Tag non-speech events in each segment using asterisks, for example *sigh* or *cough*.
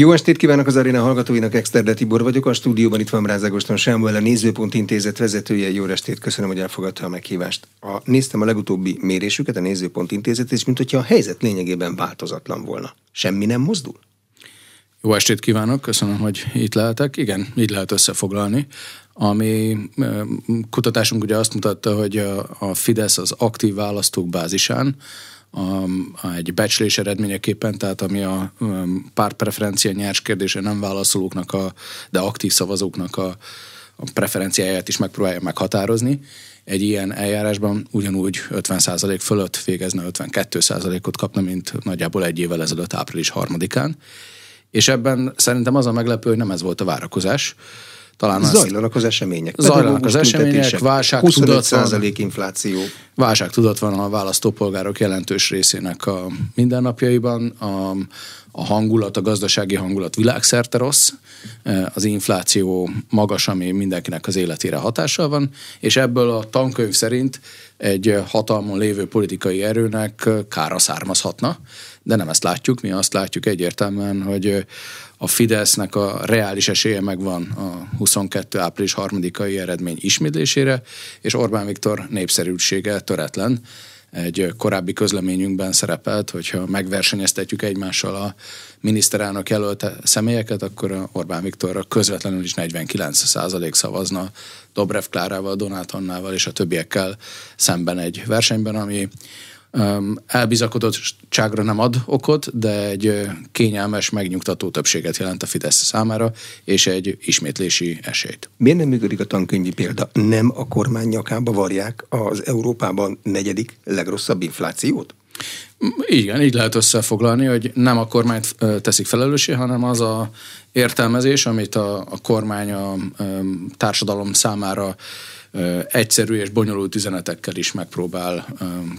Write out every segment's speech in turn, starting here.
Jó estét kívánok az aréna hallgatóinak, Exterde Tibor vagyok, a stúdióban itt van Rázágoston Sámuel, a Nézőpont Intézet vezetője. Jó estét, köszönöm, hogy elfogadta a meghívást. A, néztem a legutóbbi mérésüket, a Nézőpont Intézet, és mint hogyha a helyzet lényegében változatlan volna. Semmi nem mozdul? Jó estét kívánok, köszönöm, hogy itt lehetek. Igen, így lehet összefoglalni. Ami kutatásunk ugye azt mutatta, hogy a Fidesz az aktív választók bázisán a, a egy becslés eredményeképpen, tehát ami a pártpreferencia nyers kérdése nem válaszolóknak, a, de aktív szavazóknak a, a preferenciáját is megpróbálja meghatározni. Egy ilyen eljárásban ugyanúgy 50% fölött végezne, 52%-ot kapna, mint nagyjából egy évvel ezelőtt április harmadikán. És ebben szerintem az a meglepő, hogy nem ez volt a várakozás. Talán Zajlanak az események. Zajlanak az események, válság tudat van. infláció. Válság tudat van a választópolgárok jelentős részének a mindennapjaiban. A, a hangulat, a gazdasági hangulat világszerte rossz, az infláció magas, ami mindenkinek az életére hatással van, és ebből a tankönyv szerint egy hatalmon lévő politikai erőnek kára származhatna, de nem ezt látjuk, mi azt látjuk egyértelműen, hogy a Fidesznek a reális esélye megvan a 22. április harmadikai eredmény ismétlésére, és Orbán Viktor népszerűsége töretlen. Egy korábbi közleményünkben szerepelt, hogyha megversenyeztetjük egymással a miniszterelnök jelölte személyeket, akkor Orbán Viktorra közvetlenül is 49 százalék szavazna Dobrev Klárával, Donát Annával és a többiekkel szemben egy versenyben, ami elbizakodottságra nem ad okot, de egy kényelmes, megnyugtató többséget jelent a Fidesz számára, és egy ismétlési esélyt. Miért nem működik a tankönyvi példa? Nem a kormány nyakába varják az Európában negyedik legrosszabb inflációt? Igen, így lehet összefoglalni, hogy nem a kormányt teszik felelőssé, hanem az a értelmezés, amit a, a kormány a, a társadalom számára egyszerű és bonyolult üzenetekkel is megpróbál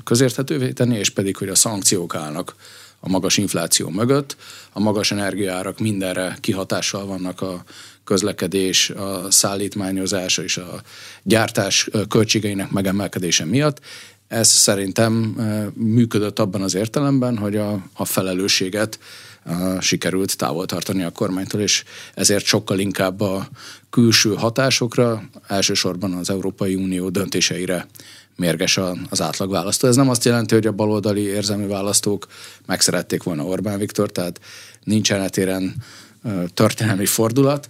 közérthetővé tenni, és pedig, hogy a szankciók állnak a magas infláció mögött, a magas energiárak mindenre kihatással vannak a közlekedés, a szállítmányozás és a gyártás költségeinek megemelkedése miatt. Ez szerintem működött abban az értelemben, hogy a, a felelősséget sikerült távol tartani a kormánytól, és ezért sokkal inkább a külső hatásokra, elsősorban az Európai Unió döntéseire mérges az átlagválasztó. Ez nem azt jelenti, hogy a baloldali érzelmi választók megszerették volna Orbán Viktor, tehát nincsen etéren történelmi fordulat,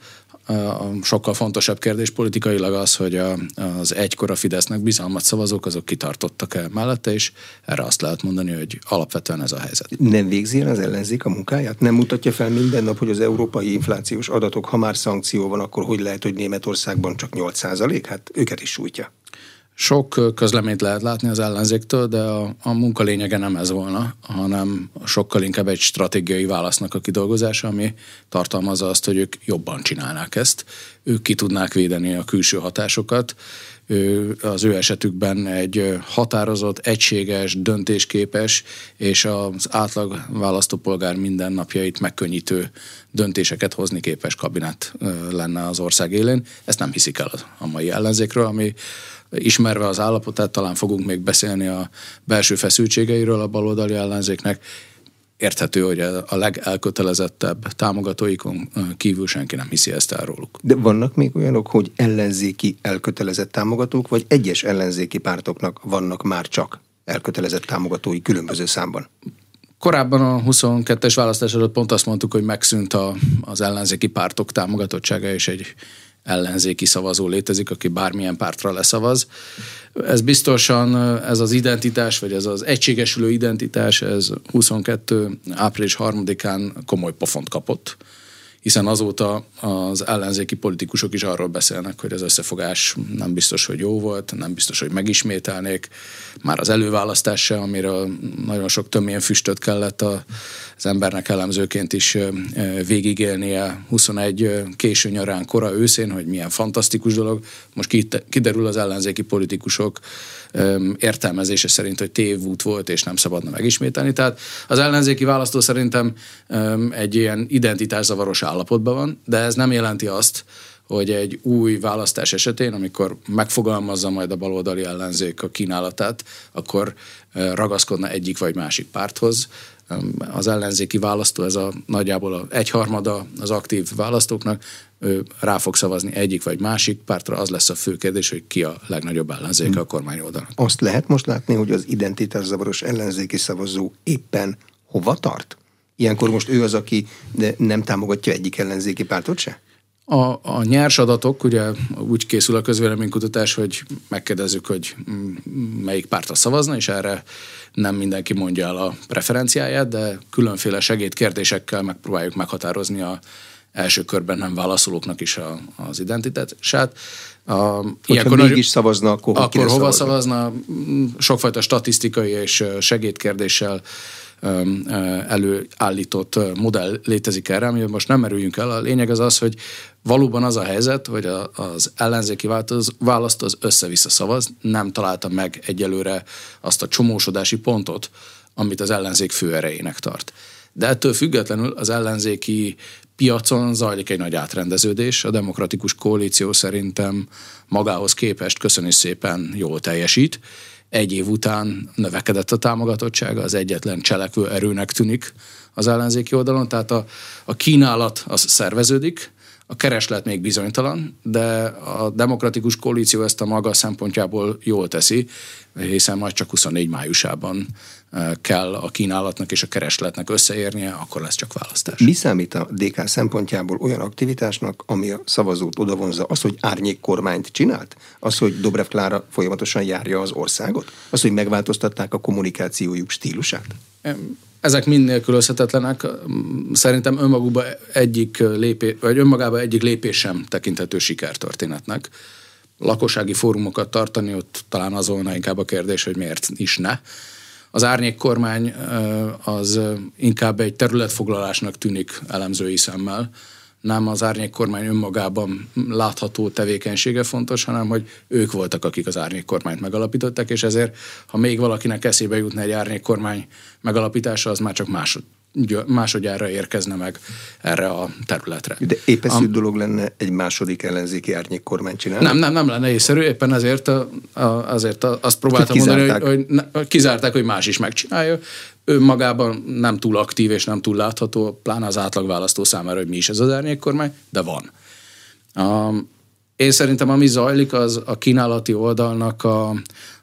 a sokkal fontosabb kérdés politikailag az, hogy a, az egykor a Fidesznek bizalmat szavazók, azok kitartottak el mellette, és erre azt lehet mondani, hogy alapvetően ez a helyzet. Nem végzi el az ellenzék a munkáját? Nem mutatja fel minden nap, hogy az európai inflációs adatok, ha már szankció van, akkor hogy lehet, hogy Németországban csak 8% Hát őket is sújtja. Sok közleményt lehet látni az ellenzéktől, de a, a munka lényege nem ez volna, hanem sokkal inkább egy stratégiai válasznak a kidolgozása, ami tartalmazza azt, hogy ők jobban csinálnák ezt. Ők ki tudnák védeni a külső hatásokat, az ő esetükben egy határozott, egységes, döntésképes és az átlag választópolgár mindennapjait megkönnyítő döntéseket hozni képes kabinet lenne az ország élén. Ezt nem hiszik el a mai ellenzékről, ami ismerve az állapotát, talán fogunk még beszélni a belső feszültségeiről a baloldali ellenzéknek. Érthető, hogy a legelkötelezettebb támogatóikon kívül senki nem hiszi ezt el róluk. De vannak még olyanok, hogy ellenzéki elkötelezett támogatók, vagy egyes ellenzéki pártoknak vannak már csak elkötelezett támogatói különböző számban? Korábban a 22-es választás előtt pont azt mondtuk, hogy megszűnt a, az ellenzéki pártok támogatottsága, és egy ellenzéki szavazó létezik, aki bármilyen pártra leszavaz. Ez biztosan, ez az identitás, vagy ez az egységesülő identitás, ez 22. április 3-án komoly pofont kapott hiszen azóta az ellenzéki politikusok is arról beszélnek, hogy az összefogás nem biztos, hogy jó volt, nem biztos, hogy megismételnék. Már az előválasztás se, amiről nagyon sok tömén füstöt kellett az embernek elemzőként is végigélnie 21 késő nyarán, kora őszén, hogy milyen fantasztikus dolog. Most kiderül az ellenzéki politikusok értelmezése szerint, hogy tévút volt, és nem szabadna megismételni. Tehát az ellenzéki választó szerintem egy ilyen identitászavaros állapotban van, de ez nem jelenti azt, hogy egy új választás esetén, amikor megfogalmazza majd a baloldali ellenzék a kínálatát, akkor ragaszkodna egyik vagy másik párthoz. az ellenzéki választó, ez a nagyjából a egyharmada az aktív választóknak, rá fog szavazni egyik vagy másik pártra, az lesz a fő kérdés, hogy ki a legnagyobb ellenzéke a kormány oldalnak. Azt lehet most látni, hogy az identitászavaros ellenzéki szavazó éppen hova tart? Ilyenkor most ő az, aki nem támogatja egyik ellenzéki pártot se? A, a nyers adatok, ugye úgy készül a közvéleménykutatás, hogy megkérdezzük, hogy melyik pártra szavazna, és erre nem mindenki mondja el a preferenciáját, de különféle segédkérdésekkel megpróbáljuk meghatározni a első körben nem válaszolóknak is a, az identitását. A, ilyenkor mégis szavazna, akkor, akkor hova szavazna? szavazna? Sokfajta statisztikai és segédkérdéssel előállított modell létezik erre, ami most nem merüljünk el. A lényeg az az, hogy valóban az a helyzet, hogy az ellenzéki választó az össze-vissza szavaz, nem találta meg egyelőre azt a csomósodási pontot, amit az ellenzék fő erejének tart. De ettől függetlenül az ellenzéki piacon zajlik egy nagy átrendeződés. A demokratikus koalíció szerintem magához képest köszöni szépen jól teljesít, egy év után növekedett a támogatottsága, az egyetlen cselekvő erőnek tűnik az ellenzéki oldalon, tehát a, a kínálat az szerveződik, a kereslet még bizonytalan, de a demokratikus koalíció ezt a maga szempontjából jól teszi, hiszen majd csak 24 májusában eh, kell a kínálatnak és a keresletnek összeérnie, akkor lesz csak választás. Mi számít a DK szempontjából olyan aktivitásnak, ami a szavazót odavonza? Az, hogy árnyék kormányt csinált? Az, hogy Dobrev Klára folyamatosan járja az országot? Az, hogy megváltoztatták a kommunikációjuk stílusát? Ezek mind nélkülözhetetlenek. Szerintem önmagukban egyik lépés, vagy önmagában egyik lépés sem tekinthető sikertörténetnek. Lakossági fórumokat tartani, ott talán az volna inkább a kérdés, hogy miért is ne. Az árnyék kormány az inkább egy területfoglalásnak tűnik elemzői szemmel nem az árnyék kormány önmagában látható tevékenysége fontos, hanem hogy ők voltak, akik az árnyék kormányt megalapították, és ezért, ha még valakinek eszébe jutna egy árnyék kormány megalapítása, az már csak másod, másodjára érkezne meg erre a területre. De ez Am- dolog lenne egy második ellenzéki árnyék kormány csinálni? Nem, nem, nem lenne észszerű, éppen ezért, a, a, azért a, azt próbáltam mondani, hogy, hogy ne, kizárták, hogy más is megcsinálja. Ő magában nem túl aktív és nem túl látható, pláne az átlagválasztó számára, hogy mi is ez az árnyék kormány, de van. Um, én szerintem ami zajlik, az a kínálati oldalnak a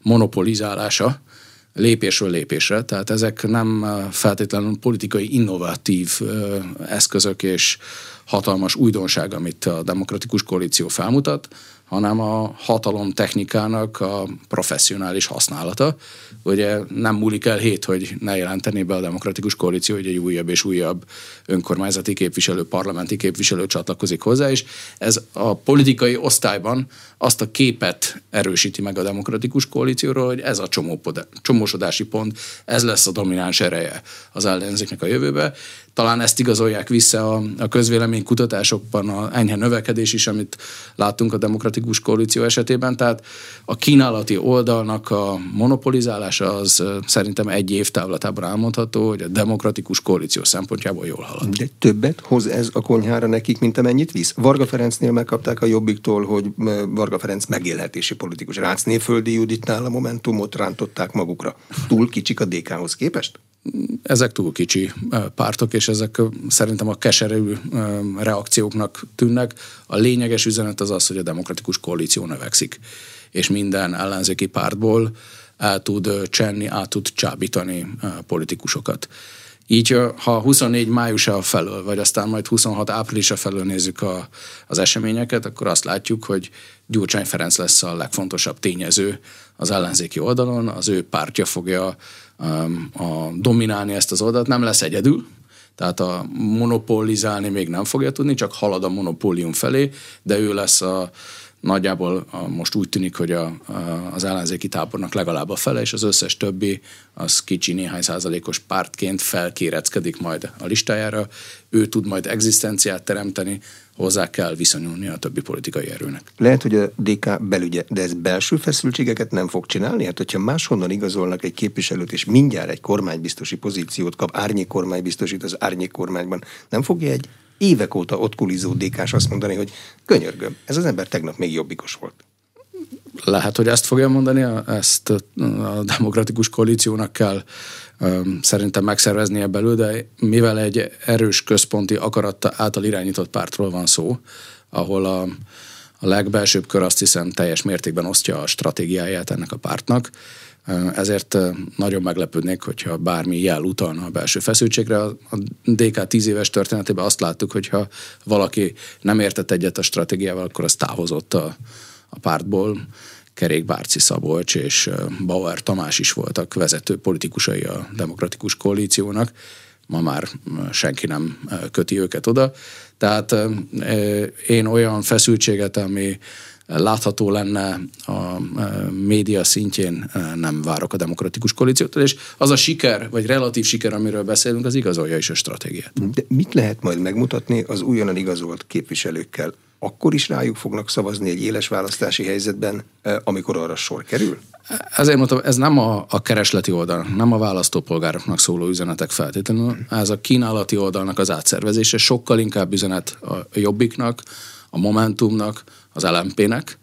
monopolizálása, lépésről lépésre, tehát ezek nem feltétlenül politikai innovatív eszközök és hatalmas újdonság, amit a demokratikus koalíció felmutat, hanem a hatalom technikának a professzionális használata. Ugye nem múlik el hét, hogy ne jelenteni be a demokratikus koalíció, hogy egy újabb és újabb önkormányzati képviselő, parlamenti képviselő csatlakozik hozzá, és ez a politikai osztályban azt a képet erősíti meg a demokratikus koalícióról, hogy ez a csomósodási pont, ez lesz a domináns ereje az ellenzéknek a jövőbe talán ezt igazolják vissza a, a közvéleménykutatásokban a enyhe növekedés is, amit láttunk a demokratikus koalíció esetében. Tehát a kínálati oldalnak a monopolizálása az szerintem egy év távlatában elmondható, hogy a demokratikus koalíció szempontjából jól halad. De többet hoz ez a konyhára nekik, mint amennyit visz? Varga Ferencnél megkapták a Jobbiktól, hogy Varga Ferenc megélhetési politikus. Rácné Földi Juditnál a Momentumot rántották magukra. Túl kicsik a DK-hoz képest? Ezek túl kicsi pártok, és ezek szerintem a keserű reakcióknak tűnnek. A lényeges üzenet az az, hogy a demokratikus koalíció növekszik, és minden ellenzéki pártból el tud csenni, át tud csábítani politikusokat. Így, ha 24 májusa felől, vagy aztán majd 26 áprilisa felől nézzük a, az eseményeket, akkor azt látjuk, hogy Gyurcsány Ferenc lesz a legfontosabb tényező az ellenzéki oldalon, az ő pártja fogja a, dominálni ezt az oldalt, nem lesz egyedül, tehát a monopolizálni még nem fogja tudni, csak halad a monopólium felé, de ő lesz a, nagyjából most úgy tűnik, hogy a, a, az ellenzéki tábornak legalább a fele, és az összes többi az kicsi néhány százalékos pártként felkéreckedik majd a listájára. Ő tud majd egzisztenciát teremteni, hozzá kell viszonyulni a többi politikai erőnek. Lehet, hogy a DK belügye, de ez belső feszültségeket nem fog csinálni? Hát, hogyha máshonnan igazolnak egy képviselőt, és mindjárt egy kormánybiztosi pozíciót kap, árnyék kormánybiztosít az árnyék kormányban, nem fogja egy évek óta ott kulizó DK-s azt mondani, hogy könyörgöm, ez az ember tegnap még jobbikos volt. lehet, hogy ezt fogja mondani, ezt a demokratikus koalíciónak kell szerintem megszerveznie belül, de mivel egy erős központi akaratta által irányított pártról van szó, ahol a, a legbelsőbb kör azt hiszem teljes mértékben osztja a stratégiáját ennek a pártnak, ezért nagyon meglepődnék, hogyha bármi jel utalna a belső feszültségre. A DK tíz éves történetében azt láttuk, hogyha valaki nem értett egyet a stratégiával, akkor az távozott a, a pártból. Kerék Bárci Szabolcs és Bauer Tamás is voltak vezető politikusai a demokratikus koalíciónak. Ma már senki nem köti őket oda. Tehát én olyan feszültséget, ami látható lenne a média szintjén, nem várok a demokratikus koalíciótól, és az a siker, vagy relatív siker, amiről beszélünk, az igazolja is a stratégiát. De mit lehet majd megmutatni az újonnan igazolt képviselőkkel? Akkor is rájuk fognak szavazni egy éles választási helyzetben, amikor arra sor kerül? Ezért mondtam, ez nem a, a keresleti oldal, nem a választópolgároknak szóló üzenetek feltétlenül, ez a kínálati oldalnak az átszervezése, sokkal inkább üzenet a jobbiknak, a Momentumnak, az LMP-nek,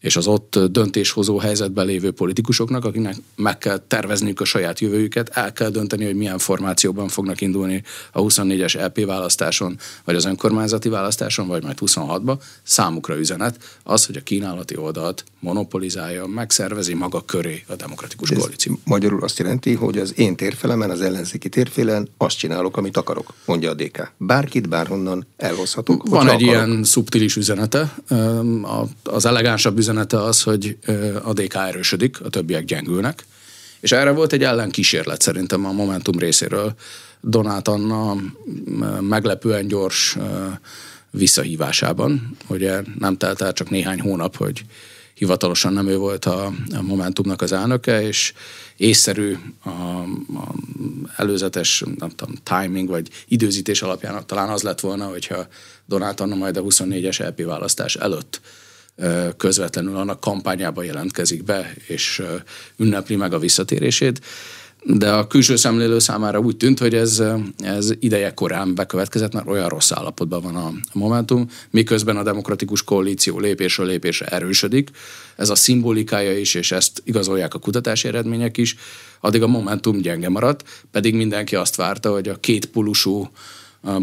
és az ott döntéshozó helyzetben lévő politikusoknak, akiknek meg kell tervezniük a saját jövőjüket, el kell dönteni, hogy milyen formációban fognak indulni a 24-es LP választáson, vagy az önkormányzati választáson, vagy majd 26-ba. Számukra üzenet az, hogy a kínálati oldalt monopolizálja, megszervezi maga köré a demokratikus koalíció. Magyarul azt jelenti, hogy az én térfelemen, az ellenzéki térfélen azt csinálok, amit akarok, mondja a DK. Bárkit bárhonnan elhozhatok. Van egy akarok. ilyen szubtilis üzenete. Az elegánsabb üzenete az, hogy a DK erősödik, a többiek gyengülnek, és erre volt egy ellenkísérlet szerintem a Momentum részéről. Donát Anna meglepően gyors visszahívásában. Ugye nem telt el csak néhány hónap, hogy hivatalosan nem ő volt a, Momentumnak az elnöke, és észszerű a, a előzetes nem tudom, timing vagy időzítés alapján talán az lett volna, hogyha Donát Anna majd a 24-es LP választás előtt közvetlenül annak kampányába jelentkezik be, és ünnepli meg a visszatérését. De a külső szemlélő számára úgy tűnt, hogy ez, ez ideje korán bekövetkezett, mert olyan rossz állapotban van a Momentum, miközben a demokratikus koalíció lépésről lépésre erősödik. Ez a szimbolikája is, és ezt igazolják a kutatási eredmények is. Addig a Momentum gyenge maradt, pedig mindenki azt várta, hogy a két polusú a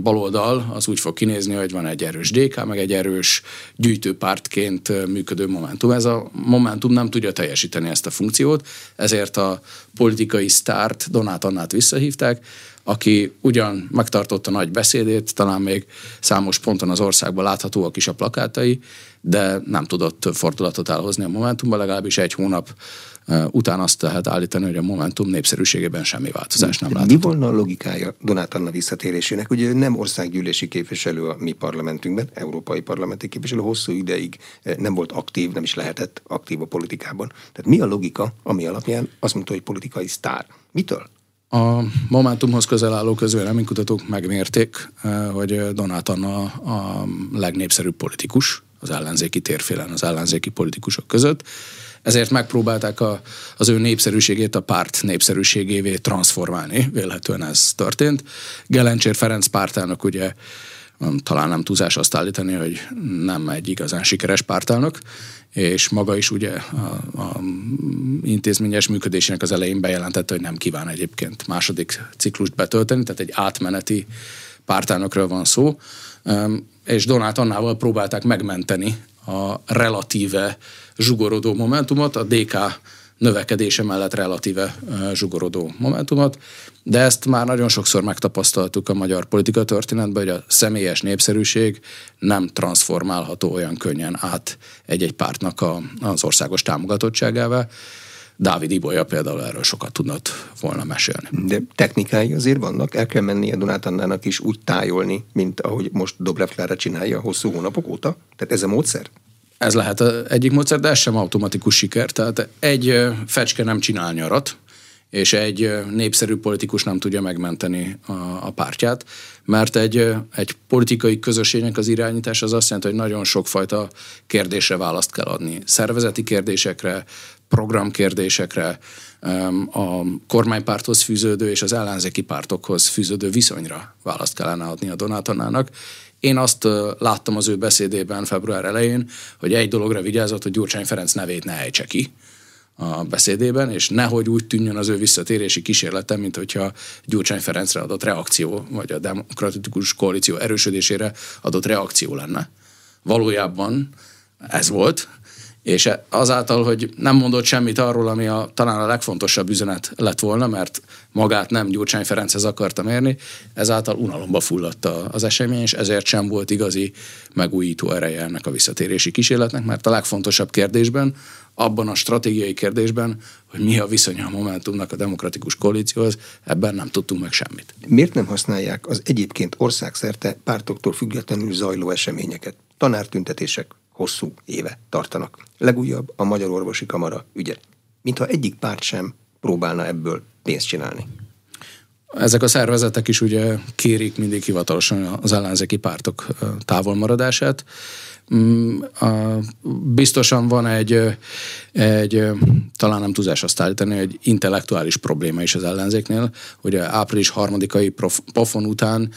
baloldal az úgy fog kinézni, hogy van egy erős DK, meg egy erős gyűjtőpártként működő Momentum. Ez a Momentum nem tudja teljesíteni ezt a funkciót, ezért a politikai sztárt Donát Annát visszahívták, aki ugyan megtartotta nagy beszédét, talán még számos ponton az országban láthatóak is a plakátai, de nem tudott fordulatot elhozni a Momentumba, legalábbis egy hónap Utána azt lehet állítani, hogy a Momentum népszerűségében semmi változás nem látható. Mi volna a logikája Donát Anna visszatérésének? Ugye nem országgyűlési képviselő a mi parlamentünkben, európai parlamenti képviselő, hosszú ideig nem volt aktív, nem is lehetett aktív a politikában. Tehát mi a logika, ami alapján azt mondta, hogy politikai sztár? Mitől? A Momentumhoz közel álló közvéleménykutatók megmérték, hogy Donát Anna a legnépszerűbb politikus az ellenzéki térfélen, az ellenzéki politikusok között, ezért megpróbálták a, az ő népszerűségét a párt népszerűségévé transformálni. Vélhetően ez történt. Gelencsér Ferenc pártának ugye talán nem túlzás azt állítani, hogy nem egy igazán sikeres pártának, és maga is ugye a, a intézményes működésének az elején bejelentette, hogy nem kíván egyébként második ciklust betölteni, tehát egy átmeneti pártánokról van szó, és Donát Annával próbálták megmenteni a relatíve zsugorodó momentumot, a DK növekedése mellett relatíve zsugorodó momentumot, de ezt már nagyon sokszor megtapasztaltuk a magyar politika történetben, hogy a személyes népszerűség nem transformálható olyan könnyen át egy-egy pártnak a, az országos támogatottságával. Dávid Ibolya például erről sokat tudnott volna mesélni. De technikái azért vannak, el kell mennie Donát Annának is úgy tájolni, mint ahogy most Dobrev Klára csinálja hosszú hónapok óta? Tehát ez a módszer? Ez lehet egyik módszer, de ez sem automatikus siker. Tehát egy fecske nem csinál nyarat, és egy népszerű politikus nem tudja megmenteni a, a pártját, mert egy, egy politikai közösségnek az irányítás az azt jelenti, hogy nagyon sokfajta kérdésre választ kell adni. Szervezeti kérdésekre, programkérdésekre, a kormánypárthoz fűződő és az ellenzéki pártokhoz fűződő viszonyra választ kellene adni a Donátonának, Én azt láttam az ő beszédében február elején, hogy egy dologra vigyázott, hogy Gyurcsány Ferenc nevét ne ejtse ki a beszédében, és nehogy úgy tűnjön az ő visszatérési kísérlete, mint hogyha Gyurcsány Ferencre adott reakció, vagy a demokratikus koalíció erősödésére adott reakció lenne. Valójában ez volt, és azáltal, hogy nem mondott semmit arról, ami a, talán a legfontosabb üzenet lett volna, mert magát nem Gyurcsány Ferenchez akarta mérni, ezáltal unalomba fulladt az esemény, és ezért sem volt igazi megújító ereje ennek a visszatérési kísérletnek, mert a legfontosabb kérdésben, abban a stratégiai kérdésben, hogy mi a viszonya a Momentumnak a demokratikus koalícióhoz, ebben nem tudtunk meg semmit. Miért nem használják az egyébként országszerte pártoktól függetlenül zajló eseményeket? Tanártüntetések, hosszú éve tartanak. Legújabb a Magyar Orvosi Kamara ügye. Mintha egyik párt sem próbálna ebből pénzt csinálni. Ezek a szervezetek is ugye kérik mindig hivatalosan az ellenzéki pártok távolmaradását. Mm, biztosan van egy, egy talán nem tudás azt állítani, egy intellektuális probléma is az ellenzéknél, hogy április harmadikai pofon után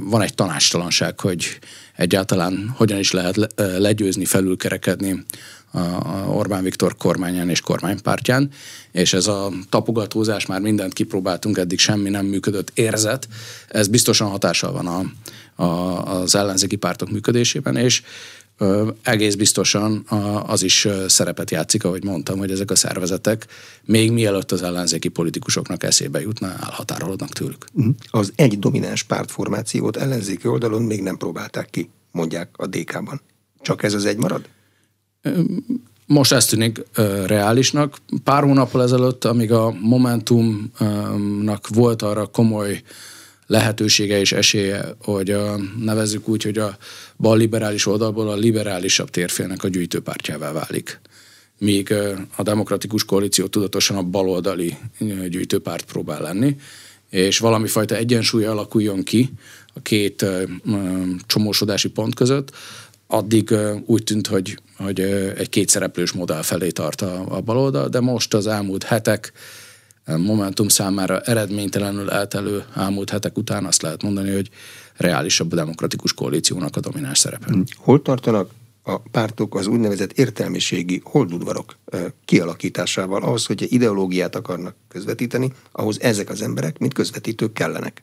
van egy tanástalanság, hogy egyáltalán hogyan is lehet legyőzni, felülkerekedni a Orbán Viktor kormányán és kormánypártján, és ez a tapogatózás, már mindent kipróbáltunk, eddig semmi nem működött érzet, ez biztosan hatással van a, a, az ellenzéki pártok működésében, és egész biztosan az is szerepet játszik, ahogy mondtam, hogy ezek a szervezetek még mielőtt az ellenzéki politikusoknak eszébe jutna, elhatárolódnak tőlük. Mhm. Az egy domináns pártformációt ellenzéki oldalon még nem próbálták ki, mondják a DK-ban. Csak ez az egy marad? Most ez tűnik ö, reálisnak. Pár hónappal ezelőtt, amíg a Momentumnak volt arra komoly lehetősége és esélye, hogy a, nevezzük úgy, hogy a bal liberális oldalból a liberálisabb térfélnek a gyűjtőpártjává válik. Míg a demokratikus koalíció tudatosan a baloldali gyűjtőpárt próbál lenni, és valami fajta egyensúly alakuljon ki a két csomósodási pont között, addig úgy tűnt, hogy, hogy egy kétszereplős modell felé tart a, a baloldal, de most az elmúlt hetek Momentum számára eredménytelenül eltelő elmúlt hetek után azt lehet mondani, hogy reálisabb a demokratikus koalíciónak a domináns szerepe. Hmm. Hol tartanak a pártok az úgynevezett értelmiségi holdudvarok kialakításával ahhoz, hogy ideológiát akarnak közvetíteni, ahhoz ezek az emberek, mint közvetítők kellenek.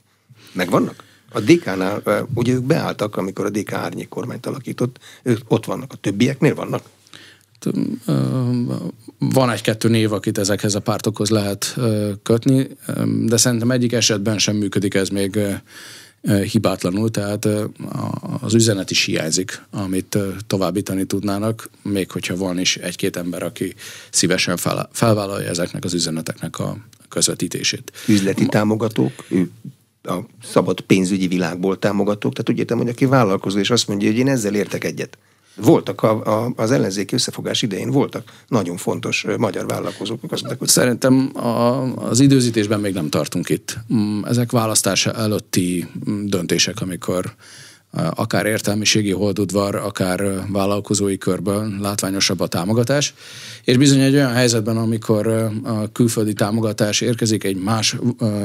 Megvannak? A DK-nál, ugye ők beálltak, amikor a DK árnyék kormányt alakított, ők ott vannak, a többieknél vannak? Van egy-kettő név, akit ezekhez a pártokhoz lehet kötni, de szerintem egyik esetben sem működik ez még hibátlanul, tehát az üzenet is hiányzik, amit továbbítani tudnának, még hogyha van is egy-két ember, aki szívesen felvállalja ezeknek az üzeneteknek a közvetítését. Üzleti támogatók, a szabad pénzügyi világból támogatók, tehát úgy értem, hogy aki vállalkozó, és azt mondja, hogy én ezzel értek egyet. Voltak a, a, az ellenzéki összefogás idején, voltak nagyon fontos magyar vállalkozók. Azt hogy... Szerintem a, az időzítésben még nem tartunk itt. Mm, ezek választása előtti mm, döntések, amikor akár értelmiségi holdudvar, akár vállalkozói körből látványosabb a támogatás. És bizony egy olyan helyzetben, amikor a külföldi támogatás érkezik egy más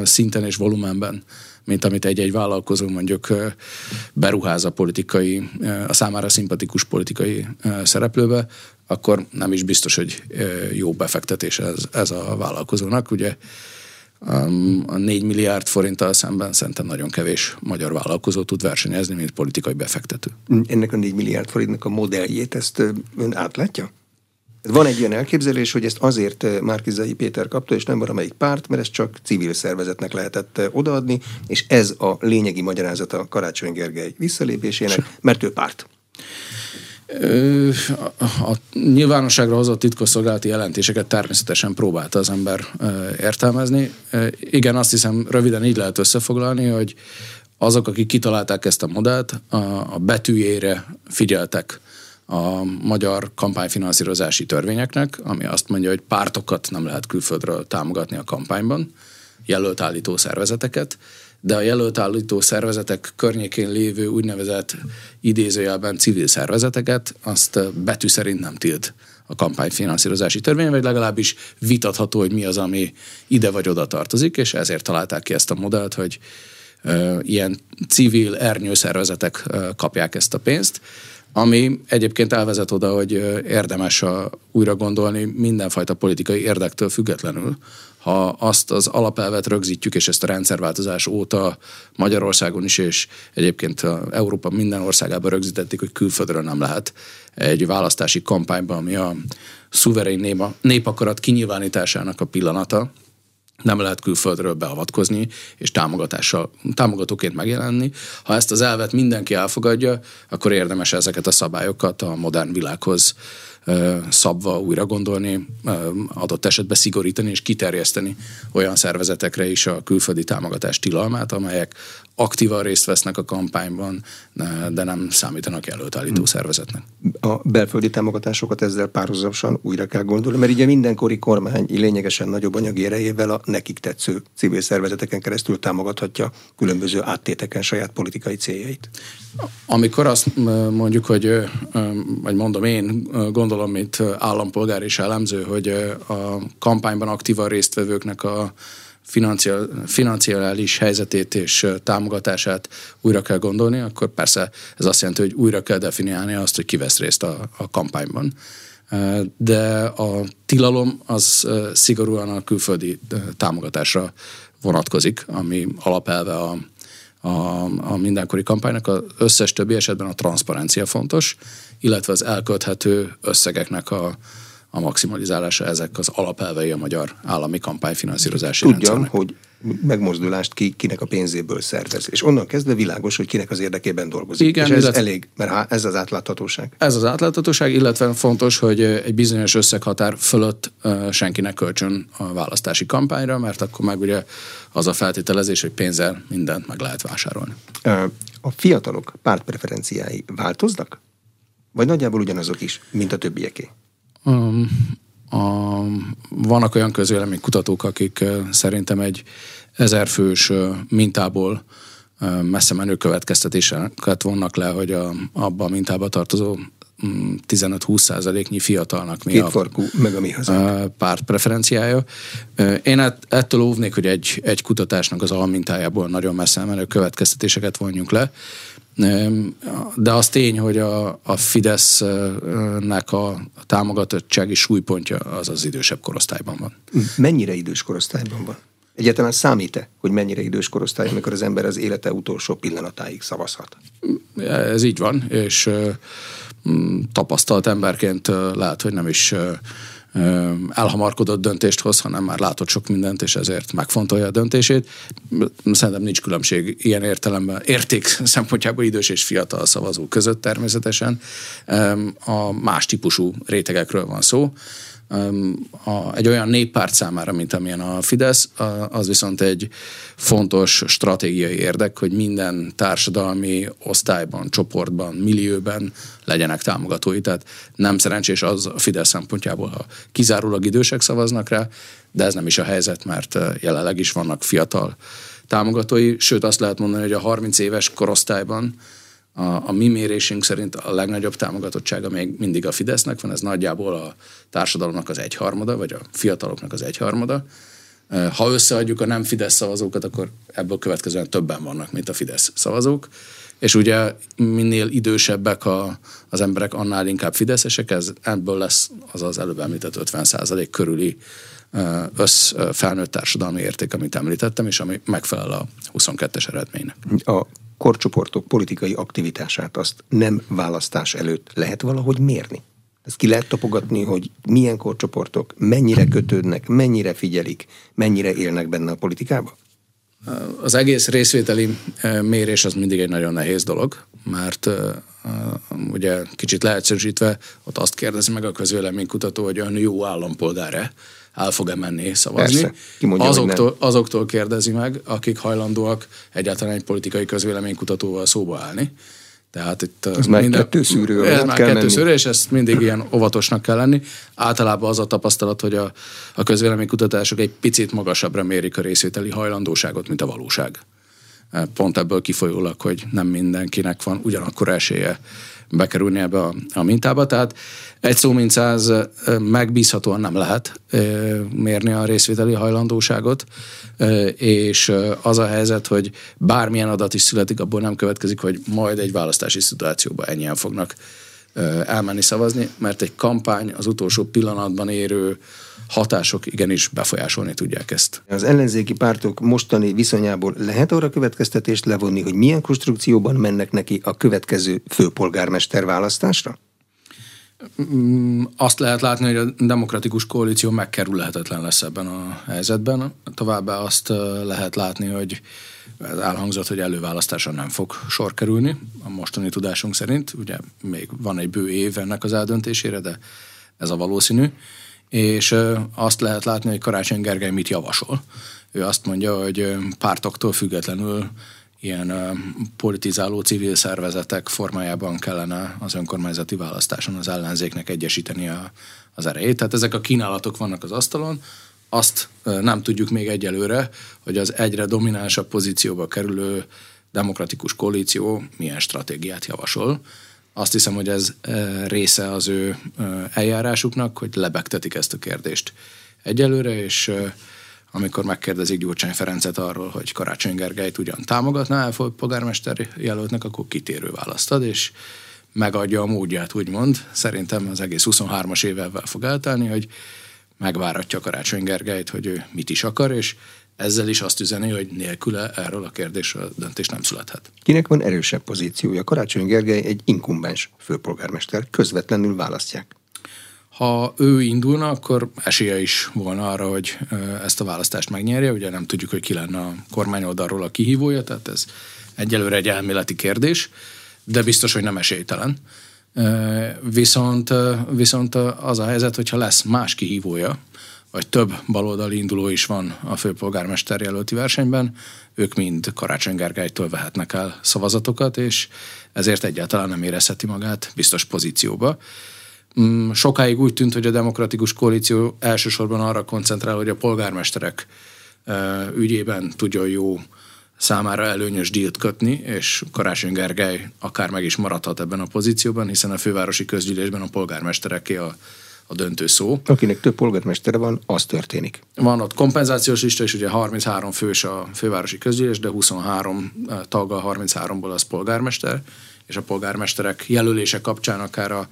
szinten és volumenben, mint amit egy-egy vállalkozó mondjuk beruház a politikai, a számára szimpatikus politikai szereplőbe, akkor nem is biztos, hogy jó befektetés ez, ez a vállalkozónak. Ugye a 4 milliárd forinttal szemben szerintem nagyon kevés magyar vállalkozó tud versenyezni, mint politikai befektető. Ennek a 4 milliárd forintnak a modelljét, ezt ön átlátja? Van egy ilyen elképzelés, hogy ezt azért Márkizai Péter kapta, és nem valamelyik párt, mert ezt csak civil szervezetnek lehetett odaadni, és ez a lényegi magyarázata Karácsony Gergely visszalépésének, mert ő párt. A nyilvánosságra hozott titkosszolgálati jelentéseket természetesen próbálta az ember értelmezni. Igen, azt hiszem röviden így lehet összefoglalni, hogy azok, akik kitalálták ezt a modellt, a betűjére figyeltek a magyar kampányfinanszírozási törvényeknek, ami azt mondja, hogy pártokat nem lehet külföldről támogatni a kampányban, jelölt állító szervezeteket, de a jelölt állító szervezetek környékén lévő úgynevezett idézőjelben civil szervezeteket, azt betű szerint nem tilt a kampányfinanszírozási törvény, vagy legalábbis vitatható, hogy mi az, ami ide vagy oda tartozik, és ezért találták ki ezt a modellt, hogy ilyen civil ernyőszervezetek kapják ezt a pénzt, ami egyébként elvezet oda, hogy érdemes a újra gondolni mindenfajta politikai érdektől függetlenül, ha azt az alapelvet rögzítjük, és ezt a rendszerváltozás óta Magyarországon is, és egyébként Európa minden országában rögzítették, hogy külföldről nem lehet egy választási kampányban, ami a szuverén népa, népakarat kinyilvánításának a pillanata, nem lehet külföldről beavatkozni és támogatással, támogatóként megjelenni. Ha ezt az elvet mindenki elfogadja, akkor érdemes ezeket a szabályokat a modern világhoz szabva újra gondolni, adott esetben szigorítani és kiterjeszteni olyan szervezetekre is a külföldi támogatás tilalmát, amelyek aktívan részt vesznek a kampányban, de nem számítanak előtállító hmm. szervezetnek. A belföldi támogatásokat ezzel párhuzamosan újra kell gondolni, mert ugye mindenkori kormány lényegesen nagyobb anyagi erejével a nekik tetsző civil szervezeteken keresztül támogathatja különböző áttéteken saját politikai céljait. Amikor azt mondjuk, hogy, vagy mondom én, gondolom, mint állampolgár és elemző, hogy a kampányban aktívan résztvevőknek a financiális helyzetét és támogatását újra kell gondolni, akkor persze ez azt jelenti, hogy újra kell definiálni azt, hogy ki vesz részt a, a kampányban. De a tilalom az szigorúan a külföldi támogatásra vonatkozik, ami alapelve a, a, a mindenkori kampánynak. Az összes többi esetben a transzparencia fontos, illetve az elkölthető összegeknek a, a maximalizálása ezek az alapelvei a magyar állami kampányfinanszírozási Tudjam, rendszernek. hogy megmozdulást ki, kinek a pénzéből szervez. És onnan kezdve világos, hogy kinek az érdekében dolgozik. Igen, és ez illetve, elég, mert ez az átláthatóság. Ez az átláthatóság, illetve fontos, hogy egy bizonyos összeghatár fölött senkinek kölcsön a választási kampányra, mert akkor meg ugye az a feltételezés, hogy pénzzel mindent meg lehet vásárolni. A fiatalok pártpreferenciái változnak? Vagy nagyjából ugyanazok is, mint a többieké? Um, a, vannak olyan közvéleménykutatók, akik szerintem egy ezerfős mintából messze menő következtetéseket vonnak le, hogy a, abban a mintába tartozó 15-20 százaléknyi fiatalnak mi Kétfarkú, a, meg a mi hazánk. párt preferenciája. Én ettől óvnék, hogy egy, egy kutatásnak az almintájából nagyon messze menő következtetéseket vonjunk le. De az tény, hogy a, a Fidesznek a támogatottsági súlypontja az az idősebb korosztályban van. Mennyire idős korosztályban van? Egyáltalán számít-e, hogy mennyire idős korosztály, amikor az ember az élete utolsó pillanatáig szavazhat? Ez így van, és tapasztalt emberként lehet, hogy nem is elhamarkodott döntést hoz, hanem már látott sok mindent, és ezért megfontolja a döntését. Szerintem nincs különbség ilyen értelemben, érték szempontjából idős és fiatal szavazó között természetesen. A más típusú rétegekről van szó a, egy olyan néppárt számára, mint amilyen a Fidesz, az viszont egy fontos stratégiai érdek, hogy minden társadalmi osztályban, csoportban, millióben legyenek támogatói. Tehát nem szerencsés az a Fidesz szempontjából, ha kizárólag idősek szavaznak rá, de ez nem is a helyzet, mert jelenleg is vannak fiatal támogatói, sőt azt lehet mondani, hogy a 30 éves korosztályban a, a mi mérésünk szerint a legnagyobb támogatottsága még mindig a Fidesznek van, ez nagyjából a társadalomnak az egyharmada, vagy a fiataloknak az egyharmada. Ha összeadjuk a nem Fidesz szavazókat, akkor ebből következően többen vannak, mint a Fidesz szavazók. És ugye minél idősebbek a, az emberek, annál inkább fideszesek, ez ebből lesz az az előbb említett 50% körüli össz felnőtt társadalmi érték, amit említettem, és ami megfelel a 22-es eredménynek. A korcsoportok politikai aktivitását azt nem választás előtt lehet valahogy mérni? Ezt ki lehet tapogatni, hogy milyen korcsoportok mennyire kötődnek, mennyire figyelik, mennyire élnek benne a politikába? Az egész részvételi mérés az mindig egy nagyon nehéz dolog, mert ugye kicsit leegyszerűsítve ott azt kérdezi meg a közvéleménykutató, hogy ön jó állampolgár-e, el fog-e menni szavazni. Kimondja, azoktól, azoktól kérdezi meg, akik hajlandóak egyáltalán egy politikai közvéleménykutatóval szóba állni. Tehát itt ez minden, már kettő szűrő. Ez már kettő szűrő, és ezt mindig ilyen óvatosnak kell lenni. Általában az a tapasztalat, hogy a, a közvéleménykutatások egy picit magasabbra mérik a részvételi hajlandóságot, mint a valóság. pont ebből kifolyólag, hogy nem mindenkinek van ugyanakkor esélye bekerülni ebbe a, a mintába. Tehát egy szó mint száz megbízhatóan nem lehet mérni a részvételi hajlandóságot, és az a helyzet, hogy bármilyen adat is születik, abból nem következik, hogy majd egy választási szituációban ennyien fognak elmenni szavazni, mert egy kampány az utolsó pillanatban érő hatások igenis befolyásolni tudják ezt. Az ellenzéki pártok mostani viszonyából lehet arra következtetést levonni, hogy milyen konstrukcióban mennek neki a következő főpolgármester választásra? Mm, azt lehet látni, hogy a demokratikus koalíció megkerülhetetlen lesz ebben a helyzetben. Továbbá azt lehet látni, hogy elhangzott, hogy előválasztásra nem fog sor kerülni, a mostani tudásunk szerint. Ugye még van egy bő év ennek az eldöntésére, de ez a valószínű és azt lehet látni, hogy Karácsony Gergely mit javasol. Ő azt mondja, hogy pártoktól függetlenül ilyen politizáló civil szervezetek formájában kellene az önkormányzati választáson az ellenzéknek egyesíteni a, az erejét. Tehát ezek a kínálatok vannak az asztalon, azt nem tudjuk még egyelőre, hogy az egyre dominánsabb pozícióba kerülő demokratikus koalíció milyen stratégiát javasol. Azt hiszem, hogy ez része az ő eljárásuknak, hogy lebegtetik ezt a kérdést egyelőre, és amikor megkérdezik Gyurcsány Ferencet arról, hogy Karácsony Gergelyt ugyan támogatná a polgármester jelöltnek, akkor kitérő választad, és megadja a módját, úgymond. Szerintem az egész 23-as évvel fog eltelni, hogy megváratja Karácsony Gergelyt, hogy ő mit is akar, és ezzel is azt üzeni, hogy nélküle erről a kérdésről döntés nem születhet. Kinek van erősebb pozíciója? Karácsony Gergely egy inkumbens főpolgármester, közvetlenül választják. Ha ő indulna, akkor esélye is volna arra, hogy ezt a választást megnyerje. Ugye nem tudjuk, hogy ki lenne a kormány oldalról a kihívója, tehát ez egyelőre egy elméleti kérdés, de biztos, hogy nem esélytelen. Viszont, viszont az a helyzet, hogyha lesz más kihívója, vagy több baloldali induló is van a főpolgármester jelölti versenyben, ők mind Karácsony Gergelytől vehetnek el szavazatokat, és ezért egyáltalán nem érezheti magát biztos pozícióba. Mm, sokáig úgy tűnt, hogy a demokratikus koalíció elsősorban arra koncentrál, hogy a polgármesterek ügyében tudjon jó számára előnyös dílt kötni, és Karácsony Gergely akár meg is maradhat ebben a pozícióban, hiszen a fővárosi közgyűlésben a polgármestereké a a döntő szó. Akinek több polgármestere van, az történik. Van ott kompenzációs lista, és ugye 33 fős a fővárosi közgyűlés, de 23 eh, taggal 33-ból az polgármester, és a polgármesterek jelölése kapcsán akár a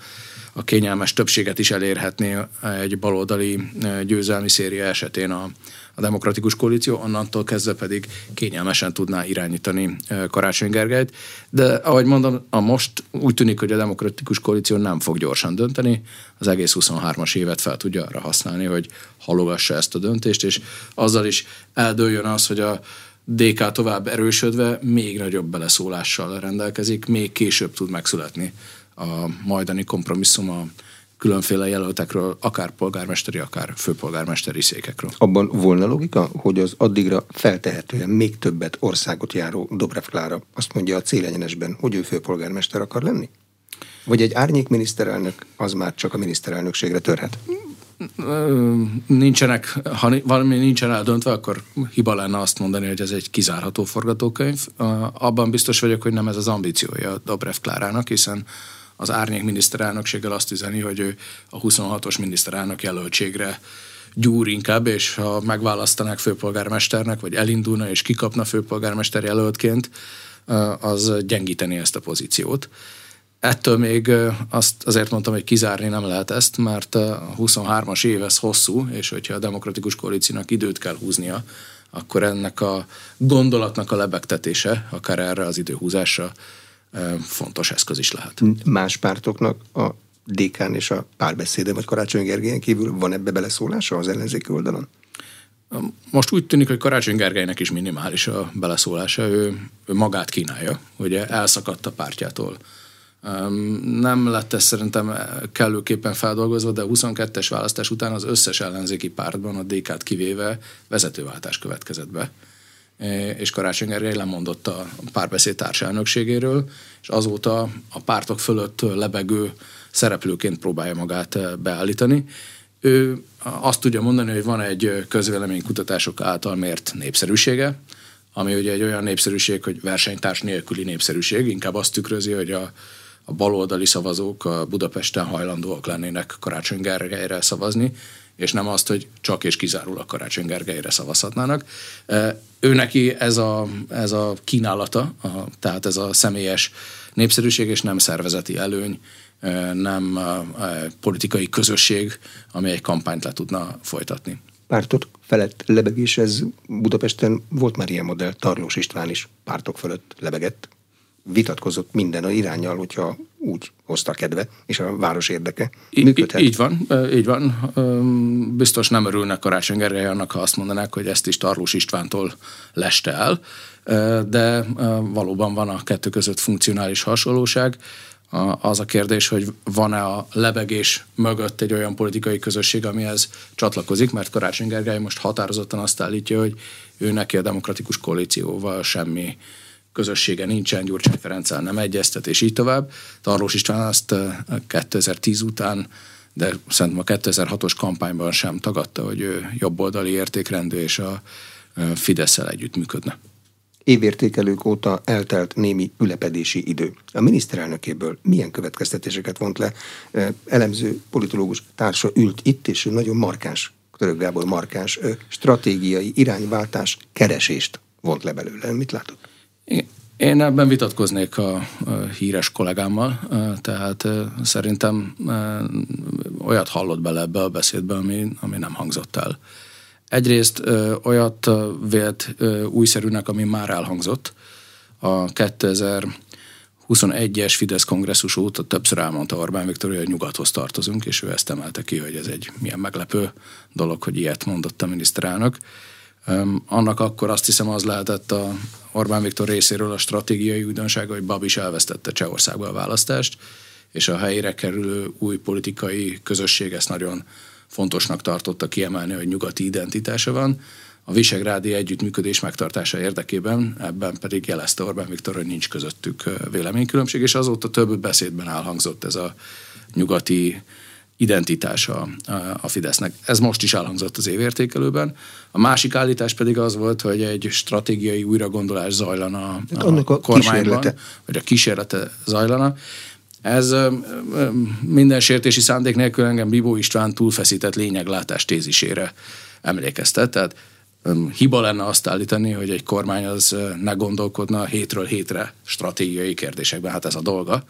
a kényelmes többséget is elérhetné egy baloldali eh, győzelmi széria esetén a, a demokratikus koalíció, onnantól kezdve pedig kényelmesen tudná irányítani Karácsony Gergelyt. De ahogy mondom, a most úgy tűnik, hogy a demokratikus koalíció nem fog gyorsan dönteni, az egész 23-as évet fel tudja arra használni, hogy halogassa ezt a döntést, és azzal is eldőljön az, hogy a DK tovább erősödve még nagyobb beleszólással rendelkezik, még később tud megszületni a majdani kompromisszum a különféle jelöltekről, akár polgármesteri, akár főpolgármesteri székekről. Abban volna logika, hogy az addigra feltehetően még többet országot járó Dobrev Klára azt mondja a célegyenesben, hogy ő főpolgármester akar lenni? Vagy egy árnyék miniszterelnök az már csak a miniszterelnökségre törhet? Nincsenek, ha valami nincsen eldöntve, akkor hiba lenne azt mondani, hogy ez egy kizárható forgatókönyv. Abban biztos vagyok, hogy nem ez az ambíciója Dobrev Klárának, hiszen az árnyék miniszterelnökséggel azt üzeni, hogy ő a 26-os miniszterelnök jelöltségre gyúr inkább, és ha megválasztanák főpolgármesternek, vagy elindulna és kikapna főpolgármester jelöltként, az gyengíteni ezt a pozíciót. Ettől még azt azért mondtam, hogy kizárni nem lehet ezt, mert a 23-as év ez hosszú, és hogyha a demokratikus koalíciónak időt kell húznia, akkor ennek a gondolatnak a lebegtetése, akár erre az időhúzásra fontos eszköz is lehet. Más pártoknak a DK-n és a párbeszéde, vagy Karácsony Gergelyen kívül van ebbe beleszólása az ellenzéki oldalon? Most úgy tűnik, hogy Karácsony Gergelynek is minimális a beleszólása. Ő, ő magát kínálja, hogy elszakadt a pártjától. Nem lett ez szerintem kellőképpen feldolgozva, de a 22-es választás után az összes ellenzéki pártban, a DK-t kivéve vezetőváltás következett be és Karácsony Gergely lemondott a párbeszéd társelnökségéről, és azóta a pártok fölött lebegő szereplőként próbálja magát eh, beállítani. Ő azt tudja mondani, hogy van egy közvéleménykutatások által mért népszerűsége, ami ugye egy olyan népszerűség, hogy versenytárs nélküli népszerűség, inkább azt tükrözi, hogy a, a baloldali szavazók a Budapesten hajlandóak lennének Karácsony Gergelyre szavazni, és nem azt, hogy csak és kizárólag Karácsony Gergelyre szavazhatnának. Ő neki ez a, ez a kínálata, a, tehát ez a személyes népszerűség és nem szervezeti előny, nem politikai közösség, ami egy kampányt le tudna folytatni. Pártot felett lebegés, ez Budapesten volt már ilyen modell, Tarlós István is pártok fölött lebegett, vitatkozott minden a irányjal, hogyha úgy hozta kedve, és a város érdeke működhet. Így van, így van. Biztos nem örülnek Karácsony Gergely annak, ha azt mondanák, hogy ezt is Tarlós Istvántól leste el, de valóban van a kettő között funkcionális hasonlóság. Az a kérdés, hogy van-e a lebegés mögött egy olyan politikai közösség, amihez csatlakozik, mert Karácsony Gergely most határozottan azt állítja, hogy ő neki a demokratikus koalícióval semmi közössége nincsen, Gyurcsány Ferenccel nem egyeztet, és így tovább. Tarlós István azt 2010 után, de szerintem a 2006-os kampányban sem tagadta, hogy ő jobboldali értékrendű és a fidesz együtt működne. Évértékelők óta eltelt némi ülepedési idő. A miniszterelnökéből milyen következtetéseket vont le? Elemző politológus társa ült itt, és nagyon markáns, Török Gábor markáns stratégiai irányváltás keresést vont le belőle. Mit látott? Én ebben vitatkoznék a, híres kollégámmal, tehát szerintem olyat hallott bele ebbe a beszédbe, ami, ami nem hangzott el. Egyrészt olyat vélt újszerűnek, ami már elhangzott. A 2021-es Fidesz kongresszus óta többször elmondta Orbán Viktor, hogy a nyugathoz tartozunk, és ő ezt emelte ki, hogy ez egy milyen meglepő dolog, hogy ilyet mondott a miniszterelnök. Annak akkor azt hiszem az lehetett a Orbán Viktor részéről a stratégiai újdonsága, hogy Bab is elvesztette Csehországba a választást, és a helyére kerülő új politikai közösség ezt nagyon fontosnak tartotta kiemelni, hogy nyugati identitása van. A visegrádi együttműködés megtartása érdekében ebben pedig jelezte Orbán Viktor, hogy nincs közöttük véleménykülönbség, és azóta több beszédben elhangzott ez a nyugati identitása a Fidesznek. Ez most is elhangzott az évértékelőben. A másik állítás pedig az volt, hogy egy stratégiai újragondolás zajlana a, Annak a kormányban, kísérlete. vagy a kísérlete zajlana. Ez minden sértési szándék nélkül engem Bibó István túlfeszített lényeglátás tézisére emlékeztet. Tehát hiba lenne azt állítani, hogy egy kormány az ne gondolkodna hétről hétre stratégiai kérdésekben. Hát ez a dolga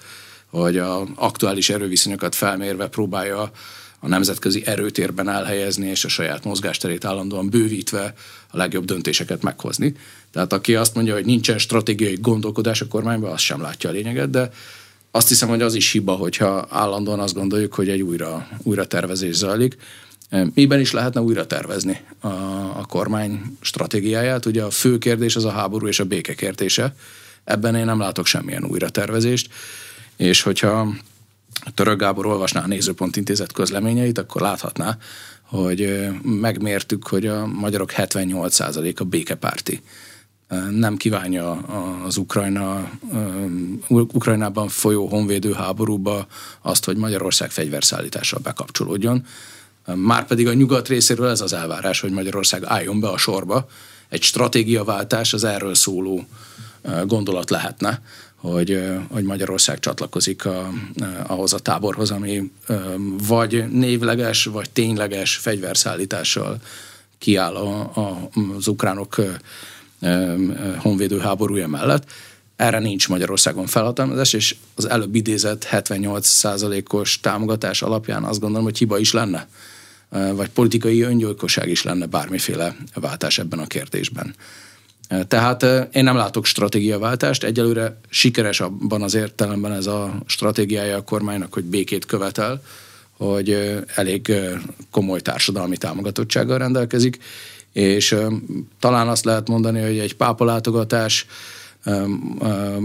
hogy a aktuális erőviszonyokat felmérve próbálja a nemzetközi erőtérben elhelyezni, és a saját mozgásterét állandóan bővítve a legjobb döntéseket meghozni. Tehát aki azt mondja, hogy nincsen stratégiai gondolkodás a kormányban, az sem látja a lényeget, de azt hiszem, hogy az is hiba, hogyha állandóan azt gondoljuk, hogy egy újra, újra tervezés zajlik. Miben is lehetne újra tervezni a, a kormány stratégiáját? Ugye a fő kérdés az a háború és a béke kérdése. Ebben én nem látok semmilyen újra tervezést és hogyha Török Gábor olvasná a Nézőpont Intézet közleményeit, akkor láthatná, hogy megmértük, hogy a magyarok 78%-a békepárti. Nem kívánja az Ukrajna, Ukrajnában folyó honvédő háborúba azt, hogy Magyarország fegyverszállítással bekapcsolódjon. Márpedig a nyugat részéről ez az elvárás, hogy Magyarország álljon be a sorba. Egy stratégiaváltás az erről szóló gondolat lehetne hogy, hogy Magyarország csatlakozik a, ahhoz a táborhoz, ami vagy névleges, vagy tényleges fegyverszállítással kiáll a, a, az ukránok honvédő mellett. Erre nincs Magyarországon felhatalmazás, és az előbb idézett 78%-os támogatás alapján azt gondolom, hogy hiba is lenne, vagy politikai öngyilkosság is lenne bármiféle váltás ebben a kérdésben. Tehát én nem látok stratégiaváltást, egyelőre sikeres abban az értelemben ez a stratégiája a kormánynak, hogy békét követel, hogy elég komoly társadalmi támogatottsággal rendelkezik, és talán azt lehet mondani, hogy egy pápalátogatás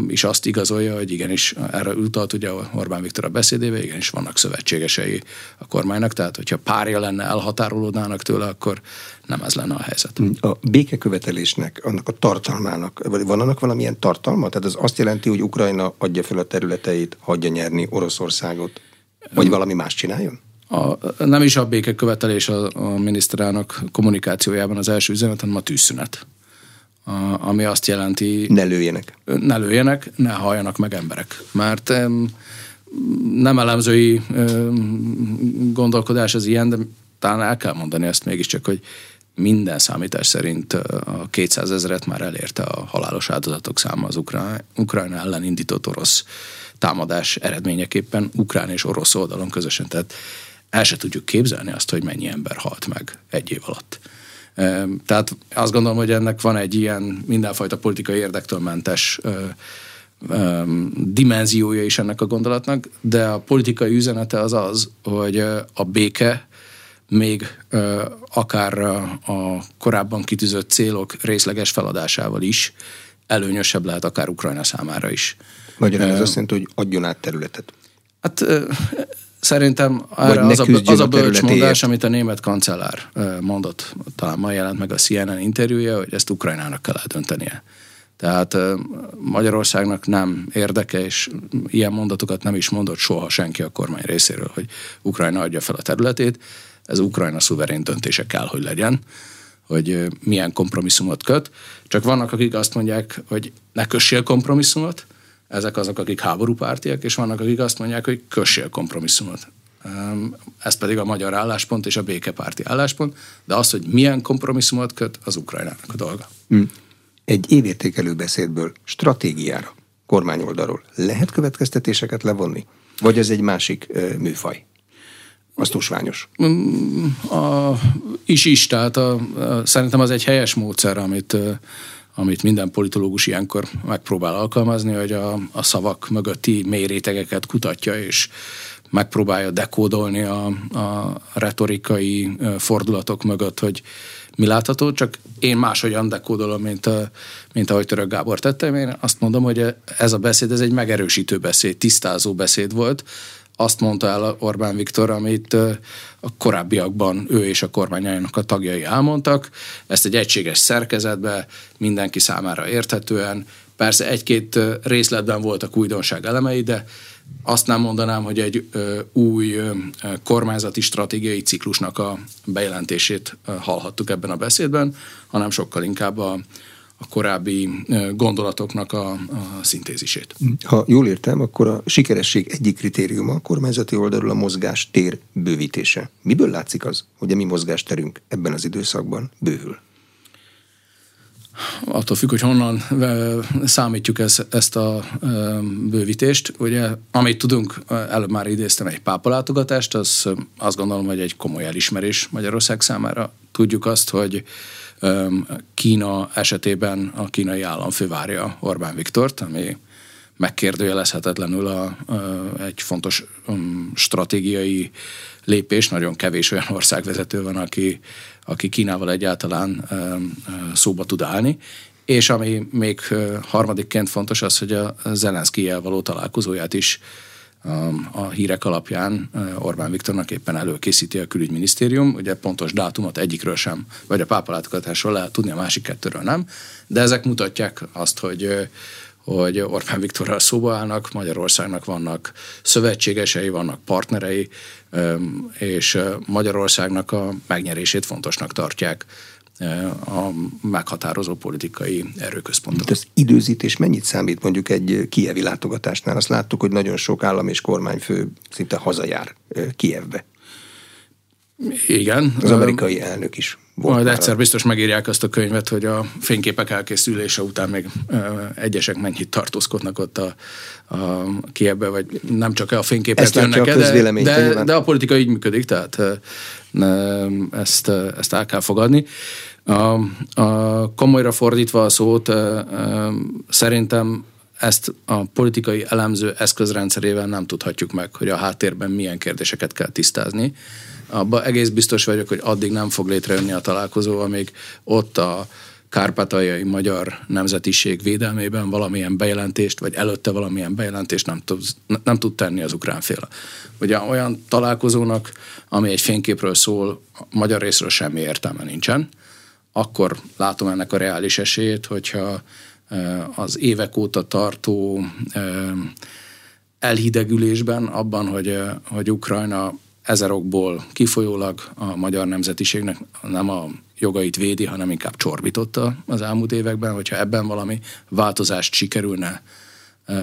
is azt igazolja, hogy igenis erre utalt ugye Orbán Viktor a beszédébe, igenis vannak szövetségesei a kormánynak, tehát hogyha párja lenne, elhatárolódnának tőle, akkor nem ez lenne a helyzet. A békekövetelésnek, annak a tartalmának, van annak valamilyen tartalma? Tehát ez azt jelenti, hogy Ukrajna adja fel a területeit, hagyja nyerni Oroszországot, vagy valami más csináljon? A, nem is a békekövetelés a, a miniszterelnök kommunikációjában az első üzenet, hanem a tűzszünet ami azt jelenti... Ne lőjenek. Ne lőjenek, ne halljanak meg emberek. Mert nem elemzői gondolkodás az ilyen, de talán el kell mondani ezt mégiscsak, hogy minden számítás szerint a 200 ezeret már elérte a halálos áldozatok száma az Ukrajna, Ukrajna ellen indított orosz támadás eredményeképpen ukrán és orosz oldalon közösen. Tehát el se tudjuk képzelni azt, hogy mennyi ember halt meg egy év alatt. Tehát azt gondolom, hogy ennek van egy ilyen mindenfajta politikai érdektől mentes dimenziója is ennek a gondolatnak, de a politikai üzenete az az, hogy a béke még akár a korábban kitűzött célok részleges feladásával is előnyösebb lehet akár Ukrajna számára is. Magyarán ez azt jelenti, hogy adjon át területet. Hát szerintem erre az a, az a bölcs mondás, amit a német kancellár mondott, talán ma jelent meg a CNN interjúja, hogy ezt Ukrajnának kell eldöntenie. Tehát Magyarországnak nem érdeke, és ilyen mondatokat nem is mondott soha senki a kormány részéről, hogy Ukrajna adja fel a területét. Ez Ukrajna szuverén döntése kell, hogy legyen, hogy milyen kompromisszumot köt. Csak vannak, akik azt mondják, hogy ne kössél kompromisszumot, ezek azok, akik háborúpártiak, és vannak, akik azt mondják, hogy kössél kompromisszumot. Ez pedig a magyar álláspont és a békepárti álláspont, de az, hogy milyen kompromisszumot köt, az Ukrajnának a dolga. Hmm. Egy évértékelő beszédből stratégiára, kormányoldalról lehet következtetéseket levonni? Vagy ez egy másik műfaj? Az túlsványos. Mm, a, is is, tehát a, a, szerintem az egy helyes módszer, amit, amit minden politológus ilyenkor megpróbál alkalmazni, hogy a, a szavak mögötti mérétegeket kutatja, és megpróbálja dekódolni a, a retorikai fordulatok mögött, hogy mi látható, csak én máshogyan dekódolom, mint, mint ahogy Török Gábor tette. Én azt mondom, hogy ez a beszéd, ez egy megerősítő beszéd, tisztázó beszéd volt, azt mondta el Orbán Viktor, amit a korábbiakban ő és a kormányának a tagjai elmondtak. Ezt egy egységes szerkezetbe, mindenki számára érthetően. Persze egy-két részletben voltak újdonság elemei, de azt nem mondanám, hogy egy új kormányzati stratégiai ciklusnak a bejelentését hallhattuk ebben a beszédben, hanem sokkal inkább a, a korábbi gondolatoknak a, a szintézisét. Ha jól értem, akkor a sikeresség egyik kritériuma a kormányzati oldalról a mozgás tér bővítése. Miből látszik az, hogy a mi mozgásterünk ebben az időszakban bővül? attól függ, hogy honnan számítjuk ezt, ezt a bővítést. Ugye, amit tudunk, előbb már idéztem egy pápalátogatást, az azt gondolom, hogy egy komoly elismerés Magyarország számára. Tudjuk azt, hogy Kína esetében a kínai államfő várja Orbán Viktort, ami megkérdőjelezhetetlenül a, egy fontos stratégiai lépés. Nagyon kevés olyan országvezető van, aki, aki Kínával egyáltalán szóba tud állni. És ami még harmadikként fontos az, hogy a Zelenszkijel való találkozóját is a hírek alapján Orbán Viktornak éppen előkészíti a külügyminisztérium. Ugye pontos dátumot egyikről sem, vagy a pápalátogatásról lehet tudni, a másik kettőről nem. De ezek mutatják azt, hogy hogy Orbán Viktorral szóba állnak, Magyarországnak vannak szövetségesei, vannak partnerei, és Magyarországnak a megnyerését fontosnak tartják a meghatározó politikai erőközpontok. Az időzítés mennyit számít mondjuk egy kievi látogatásnál? Azt láttuk, hogy nagyon sok állam és kormányfő szinte hazajár Kievbe. Igen. Az amerikai elnök is volt Majd egyszer biztos megírják azt a könyvet, hogy a fényképek elkészülése után még egyesek mennyit tartózkodnak ott a, a kiebbe, vagy nem csak a fényképek ezt jönnek el, de, de, de a politika így működik, tehát ezt, ezt el kell fogadni. A, a komolyra fordítva a szót, szerintem ezt a politikai elemző eszközrendszerével nem tudhatjuk meg, hogy a háttérben milyen kérdéseket kell tisztázni abban egész biztos vagyok, hogy addig nem fog létrejönni a találkozó, amíg ott a kárpátaljai magyar nemzetiség védelmében valamilyen bejelentést, vagy előtte valamilyen bejelentést nem tud, nem tud tenni az ukrán fél. Ugye olyan találkozónak, ami egy fényképről szól, magyar részről semmi értelme nincsen, akkor látom ennek a reális esélyét, hogyha az évek óta tartó elhidegülésben, abban, hogy, hogy Ukrajna ezer okból kifolyólag a magyar nemzetiségnek nem a jogait védi, hanem inkább csorbította az elmúlt években, hogyha ebben valami változást sikerülne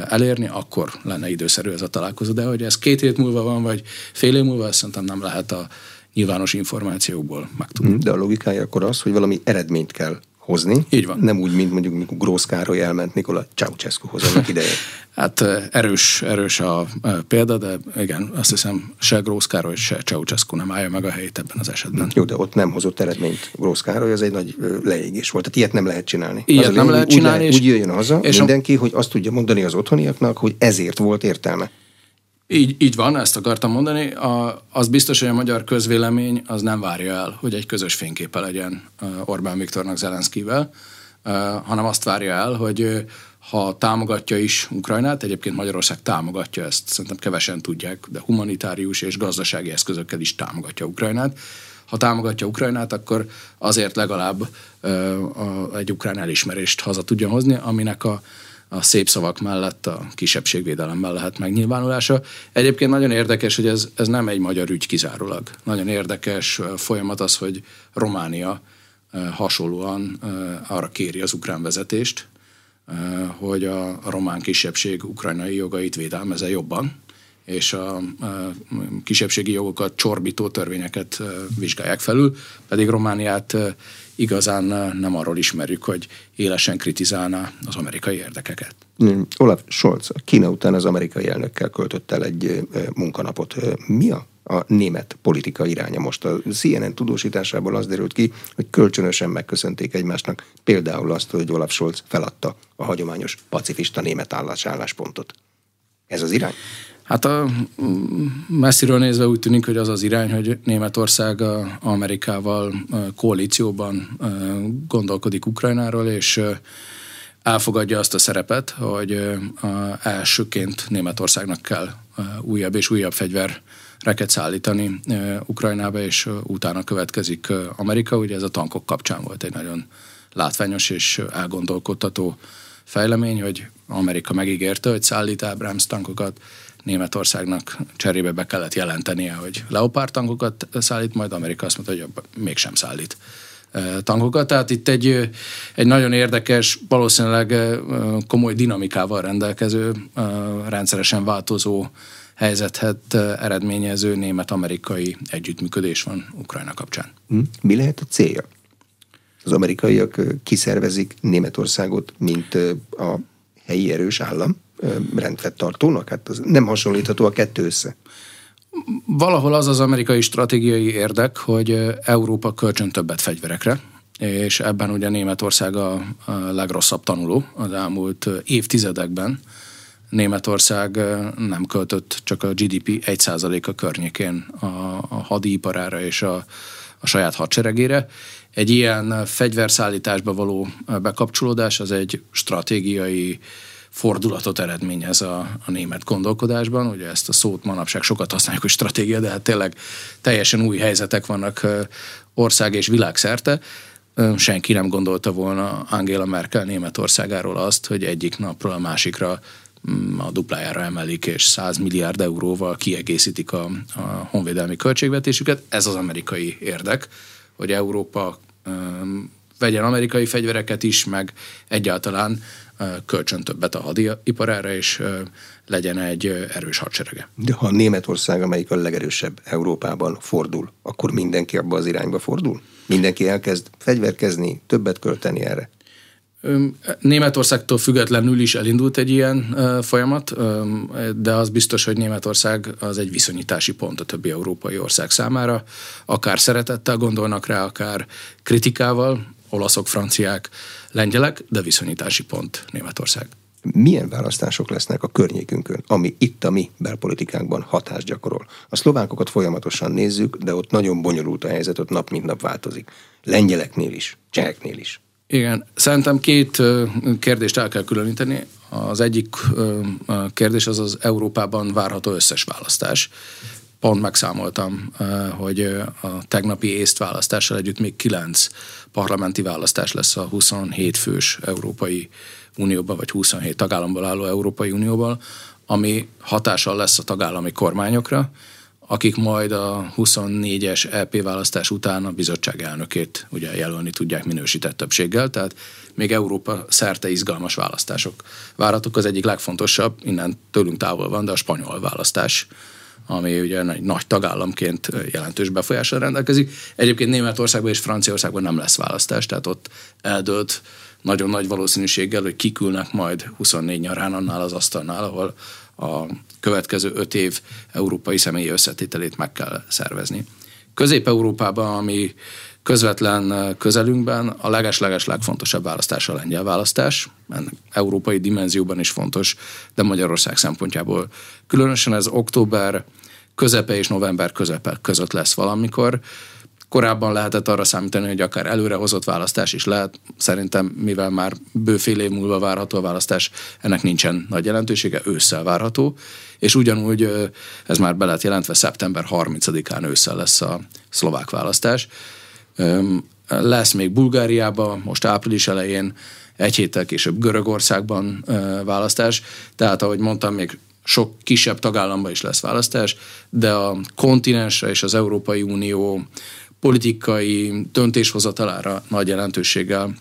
elérni, akkor lenne időszerű ez a találkozó. De hogy ez két hét múlva van, vagy fél év múlva, azt szerintem nem lehet a nyilvános információkból megtudni. De a logikája akkor az, hogy valami eredményt kell hozni. Így van. Nem úgy, mint mondjuk mikor Grósz Károly elment Nikola Ceausescuhoz annak ideje. *laughs* hát erős, erős a példa, de igen, azt hiszem se Grósz Károly, se Ceausescu nem állja meg a helyét ebben az esetben. Jó, de ott nem hozott eredményt Grósz Károly, ez egy nagy leégés volt. Tehát ilyet nem lehet csinálni. Ilyet az nem lehet úgy csinálni. Úgy, úgy jöjjön haza és mindenki, a... hogy azt tudja mondani az otthoniaknak, hogy ezért volt értelme. Így, így van, ezt akartam mondani. A, az biztos, hogy a magyar közvélemény az nem várja el, hogy egy közös fényképe legyen Orbán Viktornak Zelenszkivel, hanem azt várja el, hogy ha támogatja is Ukrajnát, egyébként Magyarország támogatja ezt, szerintem kevesen tudják, de humanitárius és gazdasági eszközökkel is támogatja Ukrajnát. Ha támogatja Ukrajnát, akkor azért legalább egy ukrán elismerést haza tudja hozni, aminek a a szép szavak mellett a kisebbségvédelemmel lehet megnyilvánulása. Egyébként nagyon érdekes, hogy ez, ez nem egy magyar ügy kizárólag. Nagyon érdekes folyamat az, hogy Románia hasonlóan arra kéri az ukrán vezetést, hogy a román kisebbség ukrajnai jogait védelmeze jobban, és a kisebbségi jogokat csorbító törvényeket vizsgálják felül, pedig Romániát igazán nem arról ismerjük, hogy élesen kritizálná az amerikai érdekeket. Olaf Scholz Kína után az amerikai elnökkel költött el egy munkanapot. Mi a a német politika iránya most. A CNN tudósításából az derült ki, hogy kölcsönösen megköszönték egymásnak például azt, hogy Olaf Scholz feladta a hagyományos pacifista német álláspontot. Ez az irány? Hát a messziről nézve úgy tűnik, hogy az az irány, hogy Németország Amerikával koalícióban gondolkodik Ukrajnáról, és elfogadja azt a szerepet, hogy elsőként Németországnak kell újabb és újabb fegyvereket szállítani Ukrajnába, és utána következik Amerika. Ugye ez a tankok kapcsán volt egy nagyon látványos és elgondolkodtató fejlemény, hogy Amerika megígérte, hogy szállít Abrams tankokat, Németországnak cserébe be kellett jelentenie, hogy Leopard tankokat szállít, majd Amerika azt mondta, hogy mégsem szállít tankokat. Tehát itt egy, egy nagyon érdekes, valószínűleg komoly dinamikával rendelkező, rendszeresen változó helyzetet eredményező német-amerikai együttműködés van Ukrajna kapcsán. Hm? Mi lehet a célja? Az amerikaiak kiszervezik Németországot, mint a helyi erős állam? Rendfenntartónak? Hát az nem hasonlítható a kettő össze. Valahol az az amerikai stratégiai érdek, hogy Európa kölcsön többet fegyverekre, és ebben ugye Németország a, legrosszabb tanuló az elmúlt évtizedekben. Németország nem költött csak a GDP 1%-a környékén a, a hadiiparára és a, a saját hadseregére. Egy ilyen fegyverszállításba való bekapcsolódás az egy stratégiai fordulatot eredményez a, a német gondolkodásban. Ugye ezt a szót manapság sokat használjuk, hogy stratégia, de hát tényleg teljesen új helyzetek vannak ország és világszerte. Senki nem gondolta volna Angela Merkel Németországáról azt, hogy egyik napról a másikra mm, a duplájára emelik, és 100 milliárd euróval kiegészítik a, a honvédelmi költségvetésüket. Ez az amerikai érdek, hogy Európa vegyen amerikai fegyvereket is, meg egyáltalán kölcsön többet a hadiiparára, és legyen egy erős hadserege. De ha Németország, amelyik a legerősebb Európában fordul, akkor mindenki abba az irányba fordul? Mindenki elkezd fegyverkezni, többet költeni erre? Németországtól függetlenül is elindult egy ilyen folyamat, de az biztos, hogy Németország az egy viszonyítási pont a többi európai ország számára. Akár szeretettel gondolnak rá, akár kritikával, olaszok, franciák, lengyelek, de viszonyítási pont Németország. Milyen választások lesznek a környékünkön, ami itt a mi belpolitikánkban hatást gyakorol? A szlovákokat folyamatosan nézzük, de ott nagyon bonyolult a helyzet, ott nap mint nap változik. Lengyeleknél is, cseheknél is. Igen, szerintem két kérdést el kell különíteni. Az egyik kérdés az az Európában várható összes választás. Pont megszámoltam, hogy a tegnapi észt választással együtt még kilenc parlamenti választás lesz a 27 fős Európai Unióban, vagy 27 tagállamból álló Európai Unióban, ami hatással lesz a tagállami kormányokra, akik majd a 24-es EP választás után a bizottság elnökét ugye jelölni tudják minősített többséggel, tehát még Európa szerte izgalmas választások várhatók. Az egyik legfontosabb, innen tőlünk távol van, de a spanyol választás ami ugye egy nagy tagállamként jelentős befolyással rendelkezik. Egyébként Németországban és Franciaországban nem lesz választás, tehát ott eldőlt nagyon nagy valószínűséggel, hogy kikülnek majd 24 nyarán annál az asztalnál, ahol a következő öt év európai személyi összetételét meg kell szervezni. Közép-Európában, ami közvetlen közelünkben a leges-leges legfontosabb választás a lengyel választás, ennek európai dimenzióban is fontos, de Magyarország szempontjából különösen ez október közepe és november közepe között lesz valamikor. Korábban lehetett arra számítani, hogy akár előre hozott választás is lehet. Szerintem, mivel már bőfél év múlva várható a választás, ennek nincsen nagy jelentősége, ősszel várható. És ugyanúgy ez már be lett jelentve, szeptember 30-án ősszel lesz a szlovák választás. Lesz még Bulgáriában, most április elején, egy héttel később Görögországban választás. Tehát, ahogy mondtam, még sok kisebb tagállamban is lesz választás, de a kontinensre és az Európai Unió politikai döntéshozatalára nagy jelentőséggel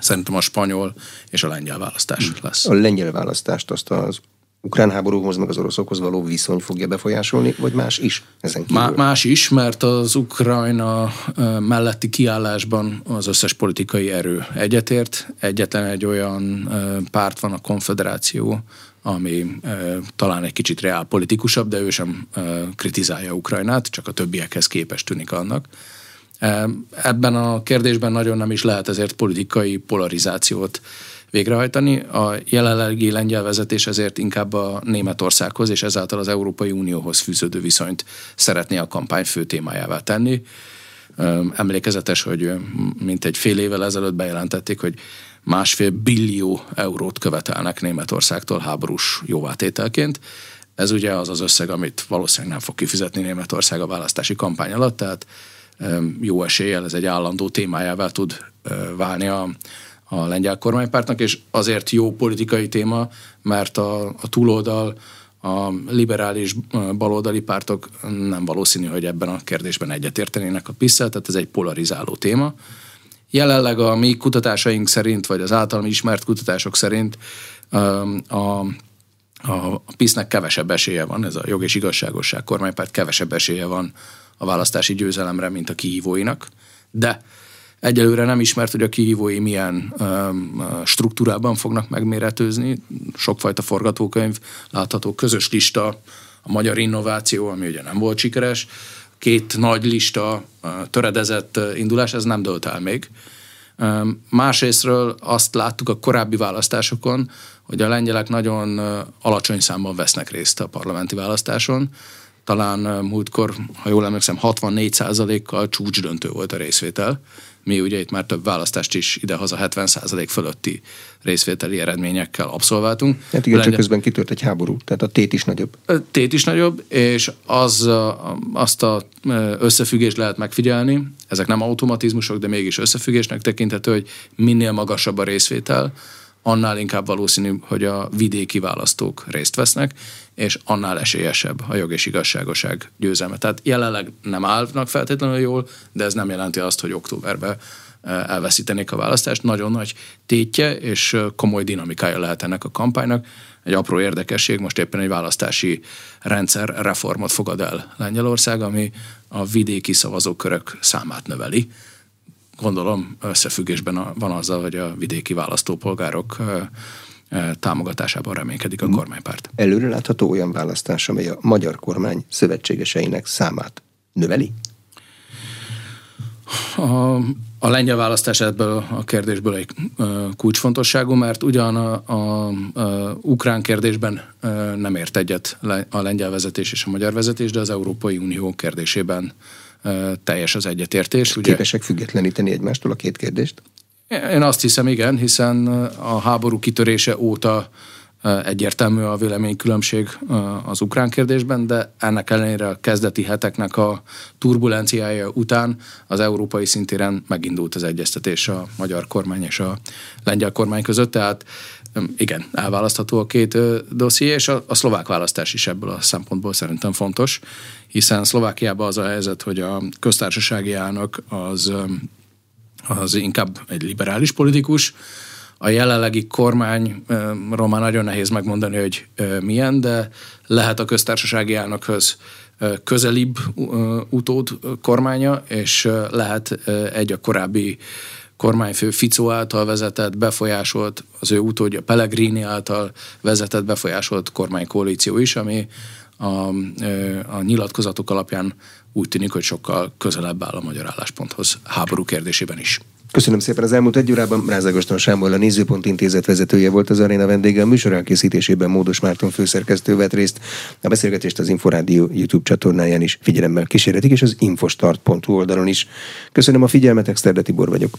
szerintem a spanyol és a lengyel választás hmm. lesz. A lengyel választást azt az ukrán háborúhoz, meg az oroszokhoz való viszony fogja befolyásolni, vagy más is ezen kívül? Má, más is, mert az Ukrajna melletti kiállásban az összes politikai erő egyetért. Egyetlen egy olyan párt van, a konfederáció, ami talán egy kicsit reálpolitikusabb, de ő sem kritizálja Ukrajnát, csak a többiekhez képest tűnik annak. Ebben a kérdésben nagyon nem is lehet ezért politikai polarizációt végrehajtani. A jelenlegi lengyel vezetés ezért inkább a Németországhoz és ezáltal az Európai Unióhoz fűződő viszonyt szeretné a kampány fő témájává tenni. Emlékezetes, hogy mint egy fél évvel ezelőtt bejelentették, hogy másfél billió eurót követelnek Németországtól háborús jóvátételként. Ez ugye az az összeg, amit valószínűleg nem fog kifizetni Németország a választási kampány alatt, tehát jó eséllyel ez egy állandó témájává tud válni a, a lengyel kormánypártnak, és azért jó politikai téma, mert a, a túloldal, a liberális baloldali pártok nem valószínű, hogy ebben a kérdésben egyetértenének a PISZ-el, tehát ez egy polarizáló téma. Jelenleg a mi kutatásaink szerint, vagy az általam ismert kutatások szerint a a PISZ-nek kevesebb esélye van, ez a jog és igazságosság kormánypárt kevesebb esélye van a választási győzelemre, mint a kihívóinak, de egyelőre nem ismert, hogy a kihívói milyen struktúrában fognak megméretőzni. Sokfajta forgatókönyv látható, közös lista, a magyar innováció, ami ugye nem volt sikeres, két nagy lista töredezett indulás, ez nem dölt el még. Másrésztről azt láttuk a korábbi választásokon, hogy a lengyelek nagyon alacsony számban vesznek részt a parlamenti választáson. Talán múltkor, ha jól emlékszem, 64%-kal csúcsdöntő volt a részvétel mi ugye itt már több választást is idehaza 70% fölötti részvételi eredményekkel abszolváltunk. Hát igen, csak közben kitört egy háború, tehát a tét is nagyobb. Tét is nagyobb, és az, azt a összefüggést lehet megfigyelni, ezek nem automatizmusok, de mégis összefüggésnek tekinthető, hogy minél magasabb a részvétel, annál inkább valószínű, hogy a vidéki választók részt vesznek, és annál esélyesebb a jog és igazságoság győzelme. Tehát jelenleg nem állnak feltétlenül jól, de ez nem jelenti azt, hogy októberben eh, elveszítenék a választást. Nagyon nagy tétje és eh, komoly dinamikája lehet ennek a kampánynak. Egy apró érdekesség, most éppen egy választási rendszer reformot fogad el Lengyelország, ami a vidéki szavazókörök számát növeli gondolom összefüggésben van azzal, hogy a vidéki választópolgárok támogatásában reménykedik a kormánypárt. Előre látható olyan választás, amely a magyar kormány szövetségeseinek számát növeli? A, a lengyel választás ebből a kérdésből egy kulcsfontosságú, mert ugyan a, a, a ukrán kérdésben nem ért egyet a lengyel vezetés és a magyar vezetés, de az Európai Unió kérdésében teljes az egyetértés. Ugye? Képesek függetleníteni egymástól a két kérdést? Én azt hiszem, igen, hiszen a háború kitörése óta egyértelmű a véleménykülönbség az ukrán kérdésben, de ennek ellenére a kezdeti heteknek a turbulenciája után az európai szintéren megindult az egyeztetés a magyar kormány és a lengyel kormány között, tehát igen, elválasztható a két dosszié, és a, a szlovák választás is ebből a szempontból szerintem fontos, hiszen Szlovákiában az a helyzet, hogy a köztársasági elnök az, az inkább egy liberális politikus, a jelenlegi kormányról már nagyon nehéz megmondani, hogy milyen, de lehet a köztársasági elnökhöz közelibb utód kormánya, és lehet egy a korábbi kormányfő Ficó által vezetett, befolyásolt, az ő utódja Pellegrini által vezetett, befolyásolt kormánykoalíció is, ami a, a nyilatkozatok alapján úgy tűnik, hogy sokkal közelebb áll a magyar állásponthoz háború kérdésében is. Köszönöm szépen az elmúlt egy órában. Rázágoston Sámol, a Nézőpont Intézet vezetője volt az aréna vendége. A műsor elkészítésében Módos Márton főszerkesztő vett részt. A beszélgetést az Inforádió YouTube csatornáján is figyelemmel kísérletik, és az infostart.hu oldalon is. Köszönöm a figyelmet, Exterde Tibor vagyok.